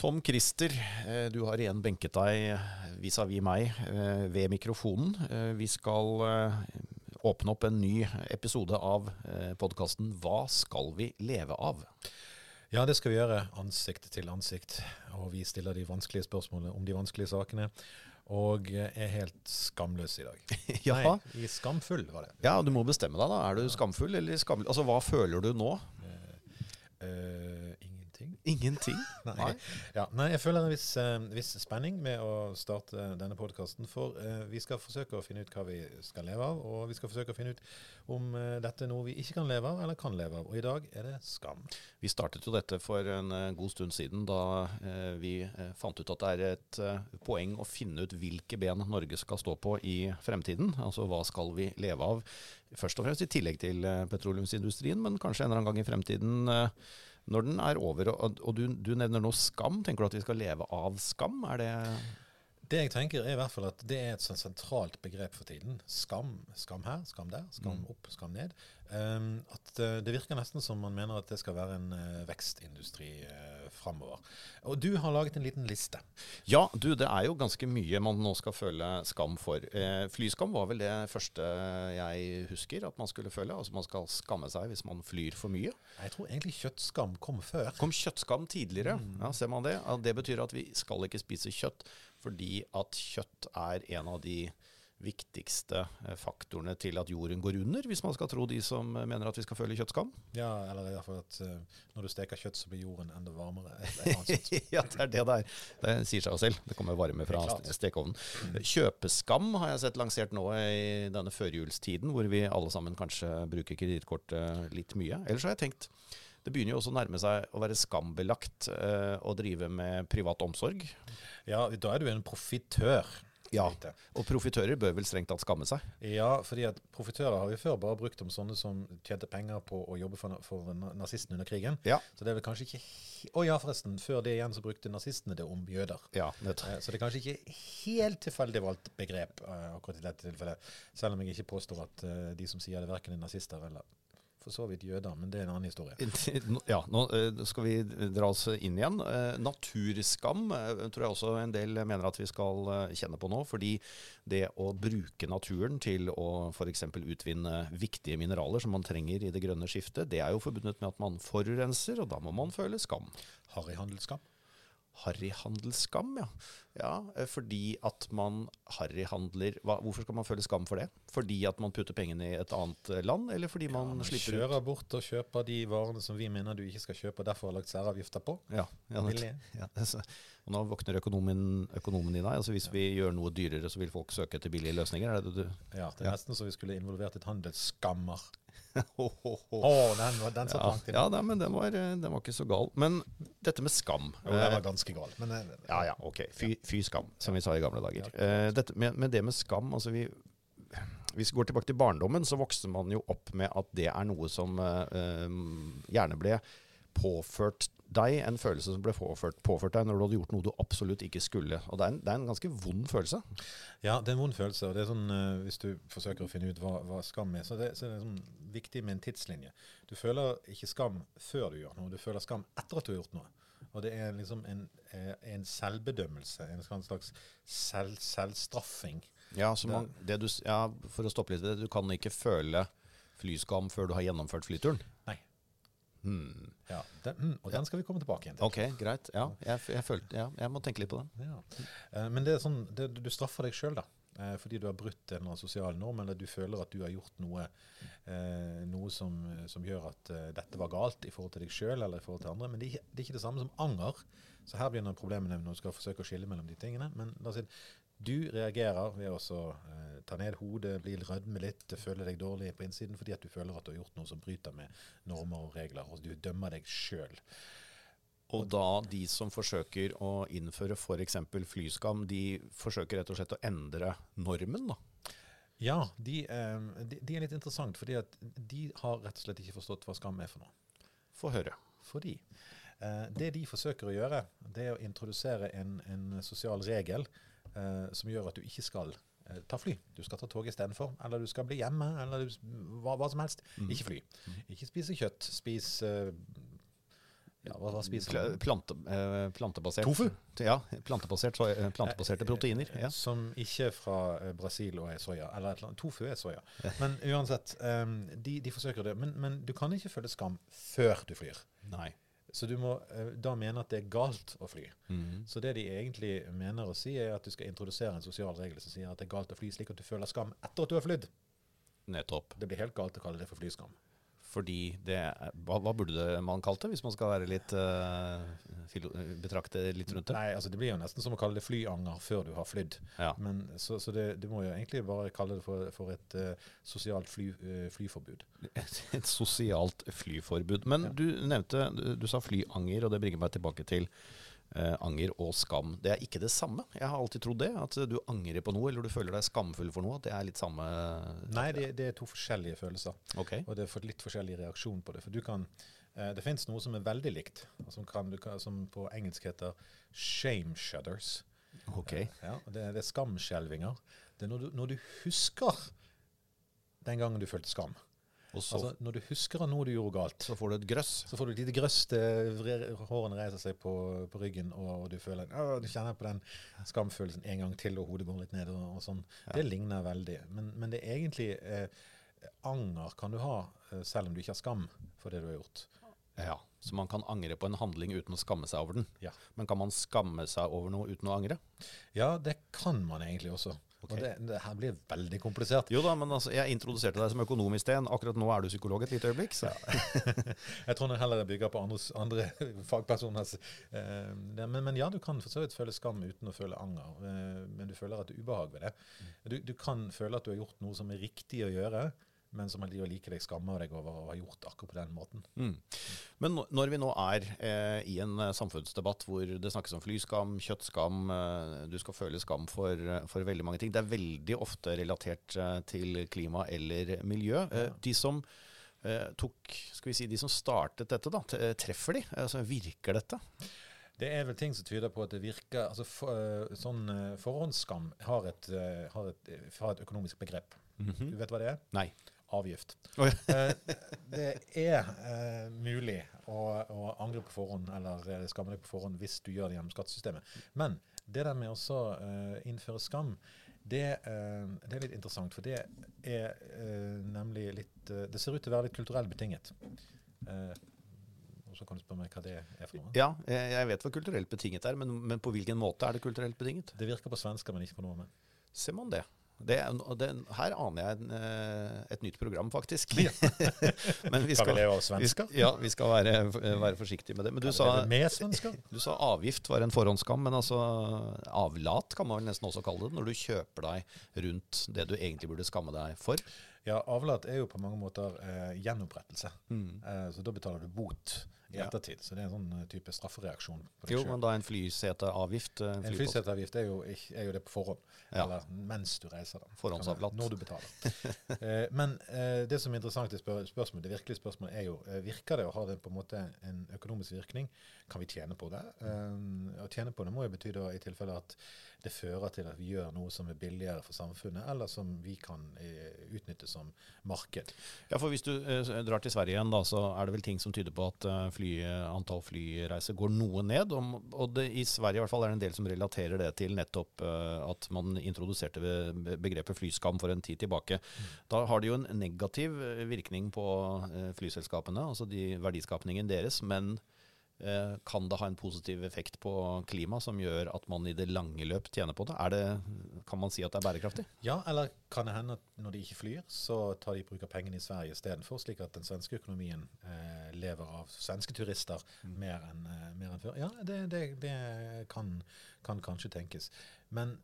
Tom Christer, eh, du har igjen benket deg vis-à-vis meg eh, ved mikrofonen. Eh, vi skal åpne opp en ny episode av podkasten Hva skal vi leve av? Ja, det skal vi gjøre. Ansikt til ansikt. Og vi stiller de vanskelige spørsmålene om de vanskelige sakene. Og er helt skamløs i dag. ja. Nei, skamfull var det. Ja, du må bestemme deg, da. Er du skamfull eller skamløs? Altså, hva føler du nå? Uh, ingenting. Nei. Nei. Ja, nei. jeg føler en viss, uh, viss, spenning med å starte denne podkasten. For uh, vi skal forsøke å finne ut hva vi skal leve av, og vi skal forsøke å finne ut om uh, dette er noe vi ikke kan leve av, eller kan leve av. Og i dag er det skam. Vi startet jo dette for en god stund siden, da vi fant ut at det er et poeng å finne ut hvilke ben Norge skal stå på i fremtiden. Altså hva skal vi leve av? Først og fremst i tillegg til petroleumsindustrien, men kanskje en eller annen gang i fremtiden når den er over, og, og du, du, nevner nå skam, tenker du at vi skal leve av skam? Er det det jeg tenker er i hvert fall at det er et sånn sentralt begrep for tiden. Skam. Skam her, skam der, skam mm. opp, skam ned. Um, at uh, Det virker nesten som man mener at det skal være en uh, vekstindustri uh, framover. Og du har laget en liten liste. Ja, du, det er jo ganske mye man nå skal føle skam for. Uh, flyskam var vel det første jeg husker at man skulle føle. Altså man skal skamme seg hvis man flyr for mye. Jeg tror egentlig kjøttskam kom før. Kom kjøttskam tidligere? Mm. Ja, Ser man det? Ja, det betyr at vi skal ikke spise kjøtt fordi at kjøtt er en av de viktigste eh, faktorene til at jorden går under, hvis man skal tro de som mener at vi skal føle kjøttskam? Ja, eller i hvert fall at uh, når du steker kjøtt, så blir jorden enda varmere. ja, det er det det er. Det sier seg jo selv. Det kommer varme fra stekeovnen. Kjøpeskam har jeg sett lansert nå i denne førjulstiden, hvor vi alle sammen kanskje bruker kredittkortet litt mye. Ellers har jeg tenkt det begynner jo også å nærme seg å være skambelagt eh, å drive med privat omsorg. Ja, da er du en profitør. Ja, og profitører bør vel strengt tatt skamme seg? Ja, fordi at profitører har vi før bare brukt om sånne som tjente penger på å jobbe for, for nazistene under krigen. Ja. Så det er vel kanskje ikke Å ja, forresten. Før det igjen så brukte nazistene det om jøder. Ja, nett. Eh, så det er kanskje ikke helt tilfeldig valgt begrep uh, akkurat i dette tilfellet. Selv om jeg ikke påstår at uh, de som sier det, verken er nazister eller for så vidt jøder, men det er en annen historie. Ja, nå eh, skal vi dra oss inn igjen. Eh, naturskam eh, tror jeg også en del mener at vi skal kjenne på nå. Fordi det å bruke naturen til å f.eks. utvinne viktige mineraler som man trenger i det grønne skiftet, det er jo forbundet med at man forurenser, og da må man føle skam. Harryhandelsskam? Harryhandelsskam, ja. ja. Eh, fordi at man harryhandler Hvorfor skal man føle skam for det? Fordi at man putter pengene i et annet eh, land, eller fordi man, ja, man slipper ut Kjører bort og kjøper de varene som vi mener du ikke skal kjøpe, og derfor har lagt særavgifter på. Ja, ja, ja og nå våkner økonomen, økonomen i deg. Altså Hvis vi gjør noe dyrere, så vil folk søke etter billige løsninger? Er det du Ja, det er nesten så vi skulle involvert et handelsskammer. Oh, oh, oh. oh, den, den satt langt inne. Ja, nei, men den var, den var, ikke så gal. Men dette med skam Jo, den var ganske gal. Men, eh, ja, ja, ok. Fy, fy, skam, som vi sa i gamle dager. Uh, dette, med, med, det med skam altså vi, Hvis vi går tilbake til barndommen, så vokste man jo opp med at det er noe som uh, gjerne ble påført deg en følelse som ble påført, påført, deg når du hadde gjort noe du absolutt ikke skulle. Og det er, en, det er en ganske vond følelse. Ja, det er en vond følelse. og det er sånn, uh, Hvis du forsøker å finne ut hva, hva skam er, så, det, så er det sånn viktig med en tidslinje. Du føler ikke skam før du gjør noe, du føler skam etter at du har gjort noe. Og det er liksom en, eh, en selvbedømmelse, en slags selv, selvstraffing. Ja, man, du, ja, for å stoppe litt, du kan ikke føle flyskam før du har gjennomført flyturen? Hmm. Ja, den, mm, og den skal vi komme tilbake igjen til. Ok, greit. Ja, jeg, jeg, følte, ja, jeg må tenke litt på den. Ja. Uh, men det er sånn, det, du straffer deg sjøl, da. Uh, fordi du har brutt en sosial norm, eller du føler at du har gjort noe, uh, noe som, som, gjør at dette var galt i forhold til deg sjøl eller i forhold til andre. Men det er, det er, ikke det samme som anger. Så her begynner problemene når du skal forsøke å skille mellom de tingene. Men si, du reagerer ved å eh, ta ned hodet, bli rødme litt, føle deg dårlig på innsiden fordi at du føler at du har gjort noe som bryter med normer og regler, og du dømmer deg sjøl. Og da de som forsøker å innføre f.eks. flyskam, de forsøker rett og slett å endre normen, da? Ja, de, eh, de, de er litt interessant, fordi at de har rett og slett ikke forstått hva skam er for noe. Få høre. Fordi eh, det de forsøker å gjøre, det er å introdusere en, en sosial regel som gjør at du ikke skal eh, ta fly. Du skal ta tog istedenfor. Eller du skal bli hjemme, eller du, hva, hva, som helst. Mm. Ikke fly. Mm. Ikke spise kjøtt. Spis eh, Ja, hva, hva spiser man? Plante, eh, plantebasert. Tofu? Ja, plantebasert, eh, plantebaserte proteiner. Eh, Ja. Som ikke fra eh, Brasil og er soya. Eller et eller annet. Tofu er soya. Men uansett, de, de forsøker det. Men, men du kan ikke føle skam før du flyr. Nei. Så du må eh, da mene at det er galt å fly. Mhm. Så det de egentlig mener å si, er at du skal introdusere en sosial regel som sier at det er galt å fly slik at du føler skam etter at du har flydd. Nettopp. Det blir helt galt å kalle det for flyskam. Fordi det hva, hva burde man kalt det, hvis man skal være litt uh, betrakte litt rundt det? Nei, altså Det blir jo nesten som å kalle det flyanger før du har flydd. Ja. Men, så så det, du må jo egentlig bare kalle det for, for et uh, sosialt fly, uh, flyforbud. Et, et sosialt flyforbud. Men Ja. du nevnte, du, du sa flyanger, og det bringer meg tilbake til eh, anger og skam. Det er ikke det samme. Jeg har alltid trodd det. At du angrer på noe, eller du føler deg skamfull for noe. At det er litt samme Nei, det, det er to forskjellige følelser. Okay. Og det er litt forskjellig reaksjon på det. For du kan, eh, Det finnes noe som er veldig likt, som, kan, du kan, som på engelsk heter shame shudders. Okay. Eh, Ja, det, det er skamskjelvinger. Det er når du, når du husker den gangen du følte skam. Altså Når du husker av noe du gjorde galt, så får du et grøss. så får du et lite grøss, til hårene reiser seg på, på ryggen, og, du føler «Åh, du kjenner på den skamfølelsen en gang til, og hodet går litt ned. og, og sånn. Ja. Det ligner veldig. Men, men det er egentlig eh, anger kan du ha eh, selv om du ikke har skam for det du har gjort. Ja, Så man kan angre på en handling uten å skamme seg over den. Ja. Men kan man skamme seg over noe uten å angre? Ja, det kan man egentlig også. Ok. Og det, det her blir veldig komplisert. Jo da, men altså, jeg introduserte deg som økonom i sted. Akkurat nå er du psykolog et lite øyeblikk. Så. Jeg tror nok heller bygger på andres, andre fagpersoners eh, men, men ja, du kan for så vidt føle skam uten å føle anger. Eh, men du føler at det er ubehag ved det. Du, du kan føle at du har gjort noe som er riktig å gjøre, men som allikevel skammer deg over å ha gjort akkurat på den måten. Mm. Men når vi nå er eh, i en eh, samfunnsdebatt hvor det snakkes om flyskam, kjøttskam, eh, du skal føle skam for, eh, for veldig mange ting. Det er veldig ofte relatert eh, til klima eller miljø. Eh, de som eh, tok, skal vi si, de som startet dette, da, treffer de? Altså, virker dette? Det er vel ting som tyder på at det virker altså for, Sånn forhåndsskam har et, har, et, har et økonomisk begrep. Du vet hva det er? Nei. Avgift. Oh, ja. det er uh, mulig å, å angre på forhånd eller eh, skamme deg på forhånd hvis du gjør det gjennom skattesystemet. Men det der med å eh, innføre skam, det, uh, det er litt interessant. For det er eh, nemlig litt eh, Det ser ut til å være litt kulturelt betinget. Eh, og så kan du spørre meg hva det er for noe. Ja, jeg vet hva kulturelt betinget er, men, men på hvilken måte er det kulturelt betinget? Det virker på svensker, men ikke på nordmenn. Ser man det? Det, det her aner jeg en, eh, et nytt program, faktisk. Ja. men vi Skal vi skal- ja, vi skal være, være forsiktige med det. Men du sa, du sa avgift var en forhåndsskam, men altså avlat kan man vel nesten også kalle det, når du kjøper deg rundt det du egentlig burde skamme deg for. Ja, avlat er jo på mange måter eh, gjenopprettelse. Eh, så da betaler du bot i ettertid. Så det er en sånn eh, type straffereaksjon. Jo, men da en flyseteavgift En, En flypost- flyseteavgift er er jo det på forhånd, Ja. eller mens du reiser. da. Forhåndsavlatt. Når du betaler. eh, men eh, det som er interessant i spør spørsmålet, det virkelige spørsmålet er jo eh, virker det å ha det på en måte en økonomisk virkning. Kan vi tjene på det? Eh, å tjene på det må jo bety da i tilfelle at det fører til at vi gjør noe som er billigere for samfunnet, eller som vi kan eh, utnytte som marked. Ja, for Hvis du eh, drar til Sverige igjen, da, så er det vel ting som tyder på at eh, fly, antall flyreiser går noe ned. Og, og det, i Sverige i hvert fall er det en del som relaterer det til nettopp eh, at man introduserte begrepet flyskam for en tid tilbake. Da har det jo en negativ eh, virkning på eh, flyselskapene, altså de verdiskapningen deres. men kan det ha en positiv effekt på klima som gjør at man i det lange løp tjener på det? Er det kan man si at det er bærekraftig? Ja, eller kan det hende at når de ikke flyr, så tar de bruk av pengene i Sverige istedenfor, slik at den svenske økonomien eh, lever av svenske turister mer enn eh, en før? Ja, det, det, det kan, kan kanskje tenkes. Men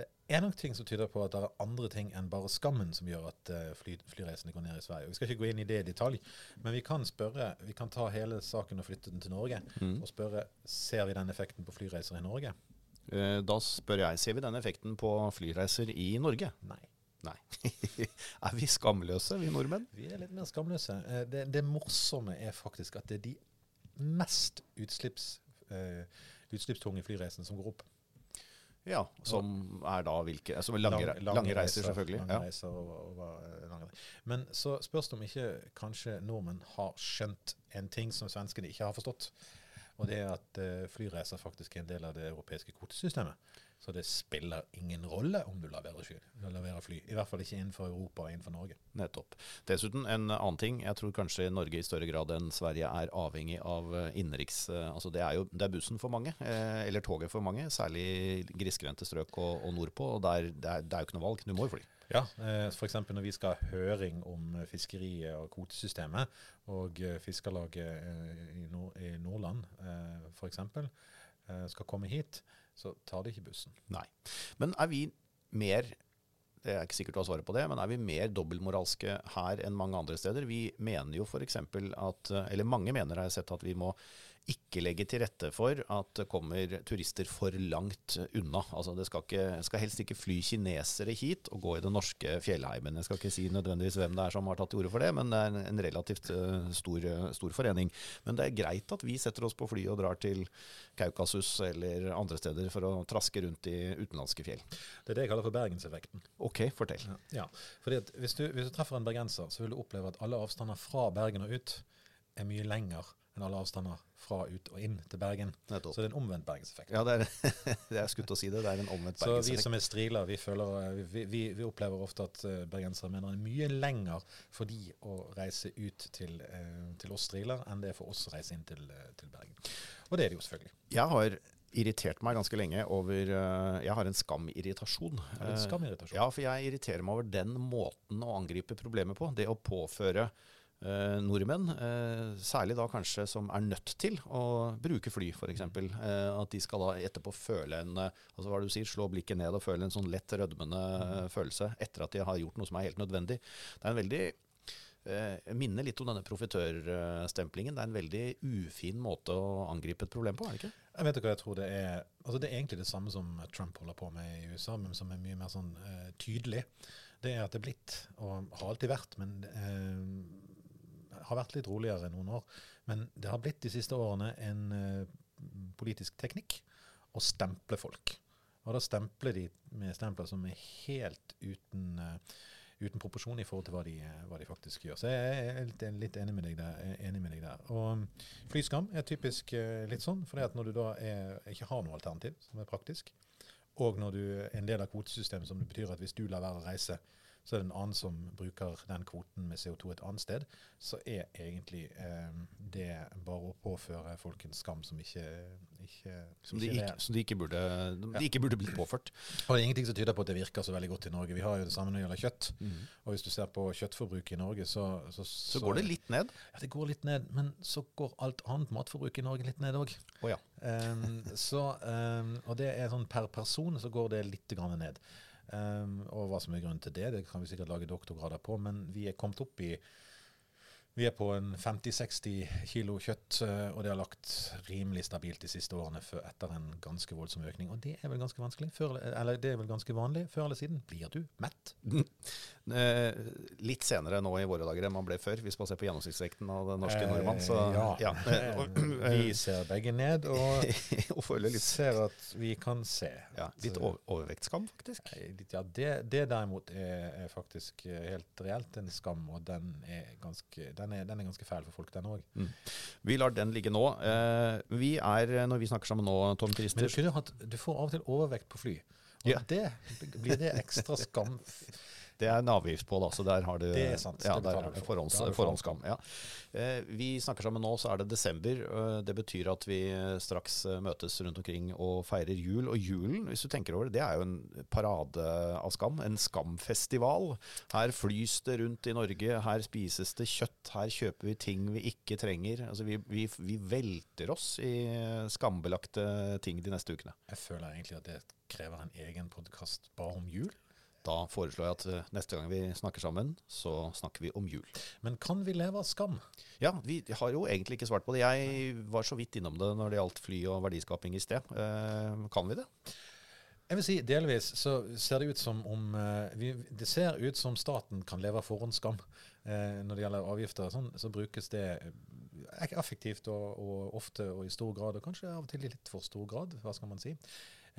det er nok ting som tyder på at det er andre ting enn bare skammen som gjør at eh, fly, flyreisene går ned i Sverige. Vi skal ikke gå inn i det i detalj, men vi kan spørre, vi kan ta hele saken og flytte den til Norge og spørre ser vi den effekten på flyreiser i Norge. Eh, Da spør jeg, ser vi den effekten på flyreiser i Norge? Nei. Nei. er vi skamløse, vi nordmenn? Vi er litt mer skamløse. Eh, Det, det morsomme er faktisk at det er de mest utslipps, utslippstunge flyreisene som går opp. Ja, Som er da hvilke altså lange, lange, Lang- lange, reiser, selvfølgelig. Lange Ja. reiser og, og, og, reiser. Men så spørs det om ikke kanskje nordmenn har skjønt en ting som svenskene ikke har forstått. Og det er at eh, flyreiser faktisk er en del av det europeiske kvotesystemet. Så det spiller ingen rolle om du å sky- lar fly. I hvert fall ikke innenfor Europa og innenfor Norge. Nettopp. Dessuten en annen ting. Jeg tror kanskje Norge i større grad enn Sverige er avhengig av eh, innenriks eh, Altså det er jo det er bussen for mange, eh, eller toget for mange. Særlig grisgrendte strøk og, og nordpå. Og der, det, er, det er jo ikke noe valg. Du må jo fly. Ja, eh, F.eks. når vi skal ha høring om eh, fiskeriet og kvotesystemet, og eh, Fiskarlaget i, Nord i Nordland f.eks. Skal komme hit, så tar de ikke bussen. Nei. Men er vi mer det er ikke sikkert du har svaret på det, men er vi mer dobbeltmoralske her enn mange andre steder? Vi mener jo f.eks. at Eller mange mener, har jeg sett, at vi må ikke legge til rette for at det kommer turister for langt unna. Altså Det skal, ikke, skal helst ikke fly kinesere hit og gå i den norske fjellheimen. Jeg skal ikke si nødvendigvis hvem det er som har tatt til orde for det, men det er en, relativt eh, stor, eh, stor forening. Men det er greit at vi setter oss på fly og drar til Kaukasus eller andre steder for å traske rundt i utenlandske fjell. Det er det jeg kaller for bergenseffekten. Ok, fortell. Ja. ja. Fordi hvis du, hvis du treffer en bergenser, så vil du oppleve at alle avstander fra Bergen og ut er mye lenger alle avstander fra ut og inn til Bergen. Nettopp. Så det er en omvendt bergenseffekt. Ja, det er, det er skutt å si det. Det er en omvendt bergenseffekt. Så vi som er striler, vi, føler, eh, vi, vi, vi opplever ofte at eh, bergensere mener det er mye lenger for de å reise ut til, eh, til oss striler, enn det er for oss å reise inn til, til Bergen. Og det er det jo selvfølgelig. Jeg har irritert meg ganske lenge over Jeg har en skamirritasjon. En skamirritasjon. Ja, for jeg irriterer meg over den måten å angripe problemet på. Det å påføre eh, nordmenn, eh, særlig da kanskje som er nødt til å bruke fly, f.eks. Eh, at de skal da etterpå føle en eh, altså hva er det du sier, slå blikket ned og føle en sånn lett rødmende mm. følelse etter at de har gjort noe som er helt nødvendig. Det er en veldig jeg minner litt om denne profitørstemplingen. Det er en veldig ufin måte å angripe et problem på, er det ikke? Jeg vet ikke hva jeg tror det er Altså Det er egentlig det samme som Trump holder på med i USA, men som er mye mer sånn uh, tydelig. Det er at det er blitt, og har alltid vært, men eh, har vært litt roligere noen år. Men det har blitt de siste årene en eh, politisk teknikk å stemple folk. Og da stempler de med stempler som er helt uten, uh, uten proporsjon i forhold til hva de, eh, hva de faktisk gjør. Så jeg er litt, litt enig, med der, er enig med deg der. Og um, flyskam er typisk uh, litt sånn, for når du da er, ikke har noe alternativ som er praktisk, og når du er en del av kvotesystemet, som det betyr at hvis du lar være å reise, så er det en annen som bruker den kvoten med CO2 et annet sted, så er egentlig eh, det bare å påføre folk en skam som ikke, ikke Som de ikke ikke, som de ikke, burde, de ikke burde blitt påført. Og det er ingenting som tyder på at det virker så veldig godt i Norge. Vi har jo det samme når det gjelder kjøtt. Og hvis du ser på kjøttforbruket i Norge, så, så, Så går det litt ned. Ja, det går litt ned, men så går alt annet matforbruk i Norge litt ned òg. Oh, ja. um, um, og det er sånn per person så går det litt grann ned. Um, og hva som er grunnen til det, det kan vi sikkert lage doktorgrader på, men vi er kommet opp i vi er på en 50-60 kilo kjøtt, eh, og det har lagt rimelig stabilt de siste årene etter en ganske voldsom økning. Og det er vel ganske vanskelig, før, eller- det er vel ganske vanlig. Før eller siden blir du mett. Eh, litt senere nå i våre dager enn man ble før, hvis man ser på gjennomsnittsvekten av den norske Eh, nordmann. Så ja. ja. Eh, vi ser begge ned, og og føler litt, ser at vi kan se. ja, litt overvektskam, faktisk. Ja, det, det derimot er, er faktisk helt reelt en skam, og den er ganske, den er, den er ganske fæl for folk, den òg. Vi lar den ligge nå. Eh, vi er, når vi snakker sammen nå, Tom Men du, Christer hatt, du får av og til overvekt på fly. Og Ja. det, blir det ekstra skam? Det er en avgift på, da, så der har du Det er sant, Ja, der er forhånds, forhåndsskam. Ja. Eh, vi snakker sammen nå, så er det desember. Eh, det betyr at vi straks eh, møtes rundt omkring og feirer jul. Og julen, hvis du tenker over det, det er jo en parade av skam. En skamfestival. Her flys det rundt i Norge, her spises det kjøtt, her kjøper vi ting vi ikke trenger. Altså, vi, vi, vi velter oss i skambelagte ting de neste ukene. Jeg føler egentlig at det krever en egen podkast bare om jul. Da foreslår jeg at eh, neste gang vi snakker sammen, så snakker vi om jul. Men kan vi leve av skam? Ja, vi har jo egentlig ikke svart på det. Jeg var så vidt innom det når det gjaldt fly og verdiskaping i sted. Eh, kan vi det? Jeg vil si Delvis så ser det ut som om eh, vi, Det ser ut som staten kan leve av forhåndsskam. Eh, når det gjelder avgifter, sånn, så brukes det effektivt og, og ofte og i stor grad, og kanskje av og til i litt for stor grad, hva skal man si.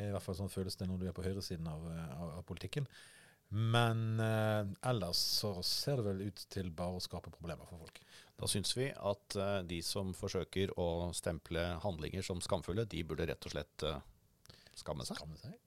I hvert fall sånn føles det når du er på høyresiden av, av, av politikken. Men eh, ellers så ser det vel ut til bare å skape problemer for folk. Da syns vi at eh, de som forsøker å stemple handlinger som skamfulle, de burde rett og slett eh, skamme seg. Skamme seg.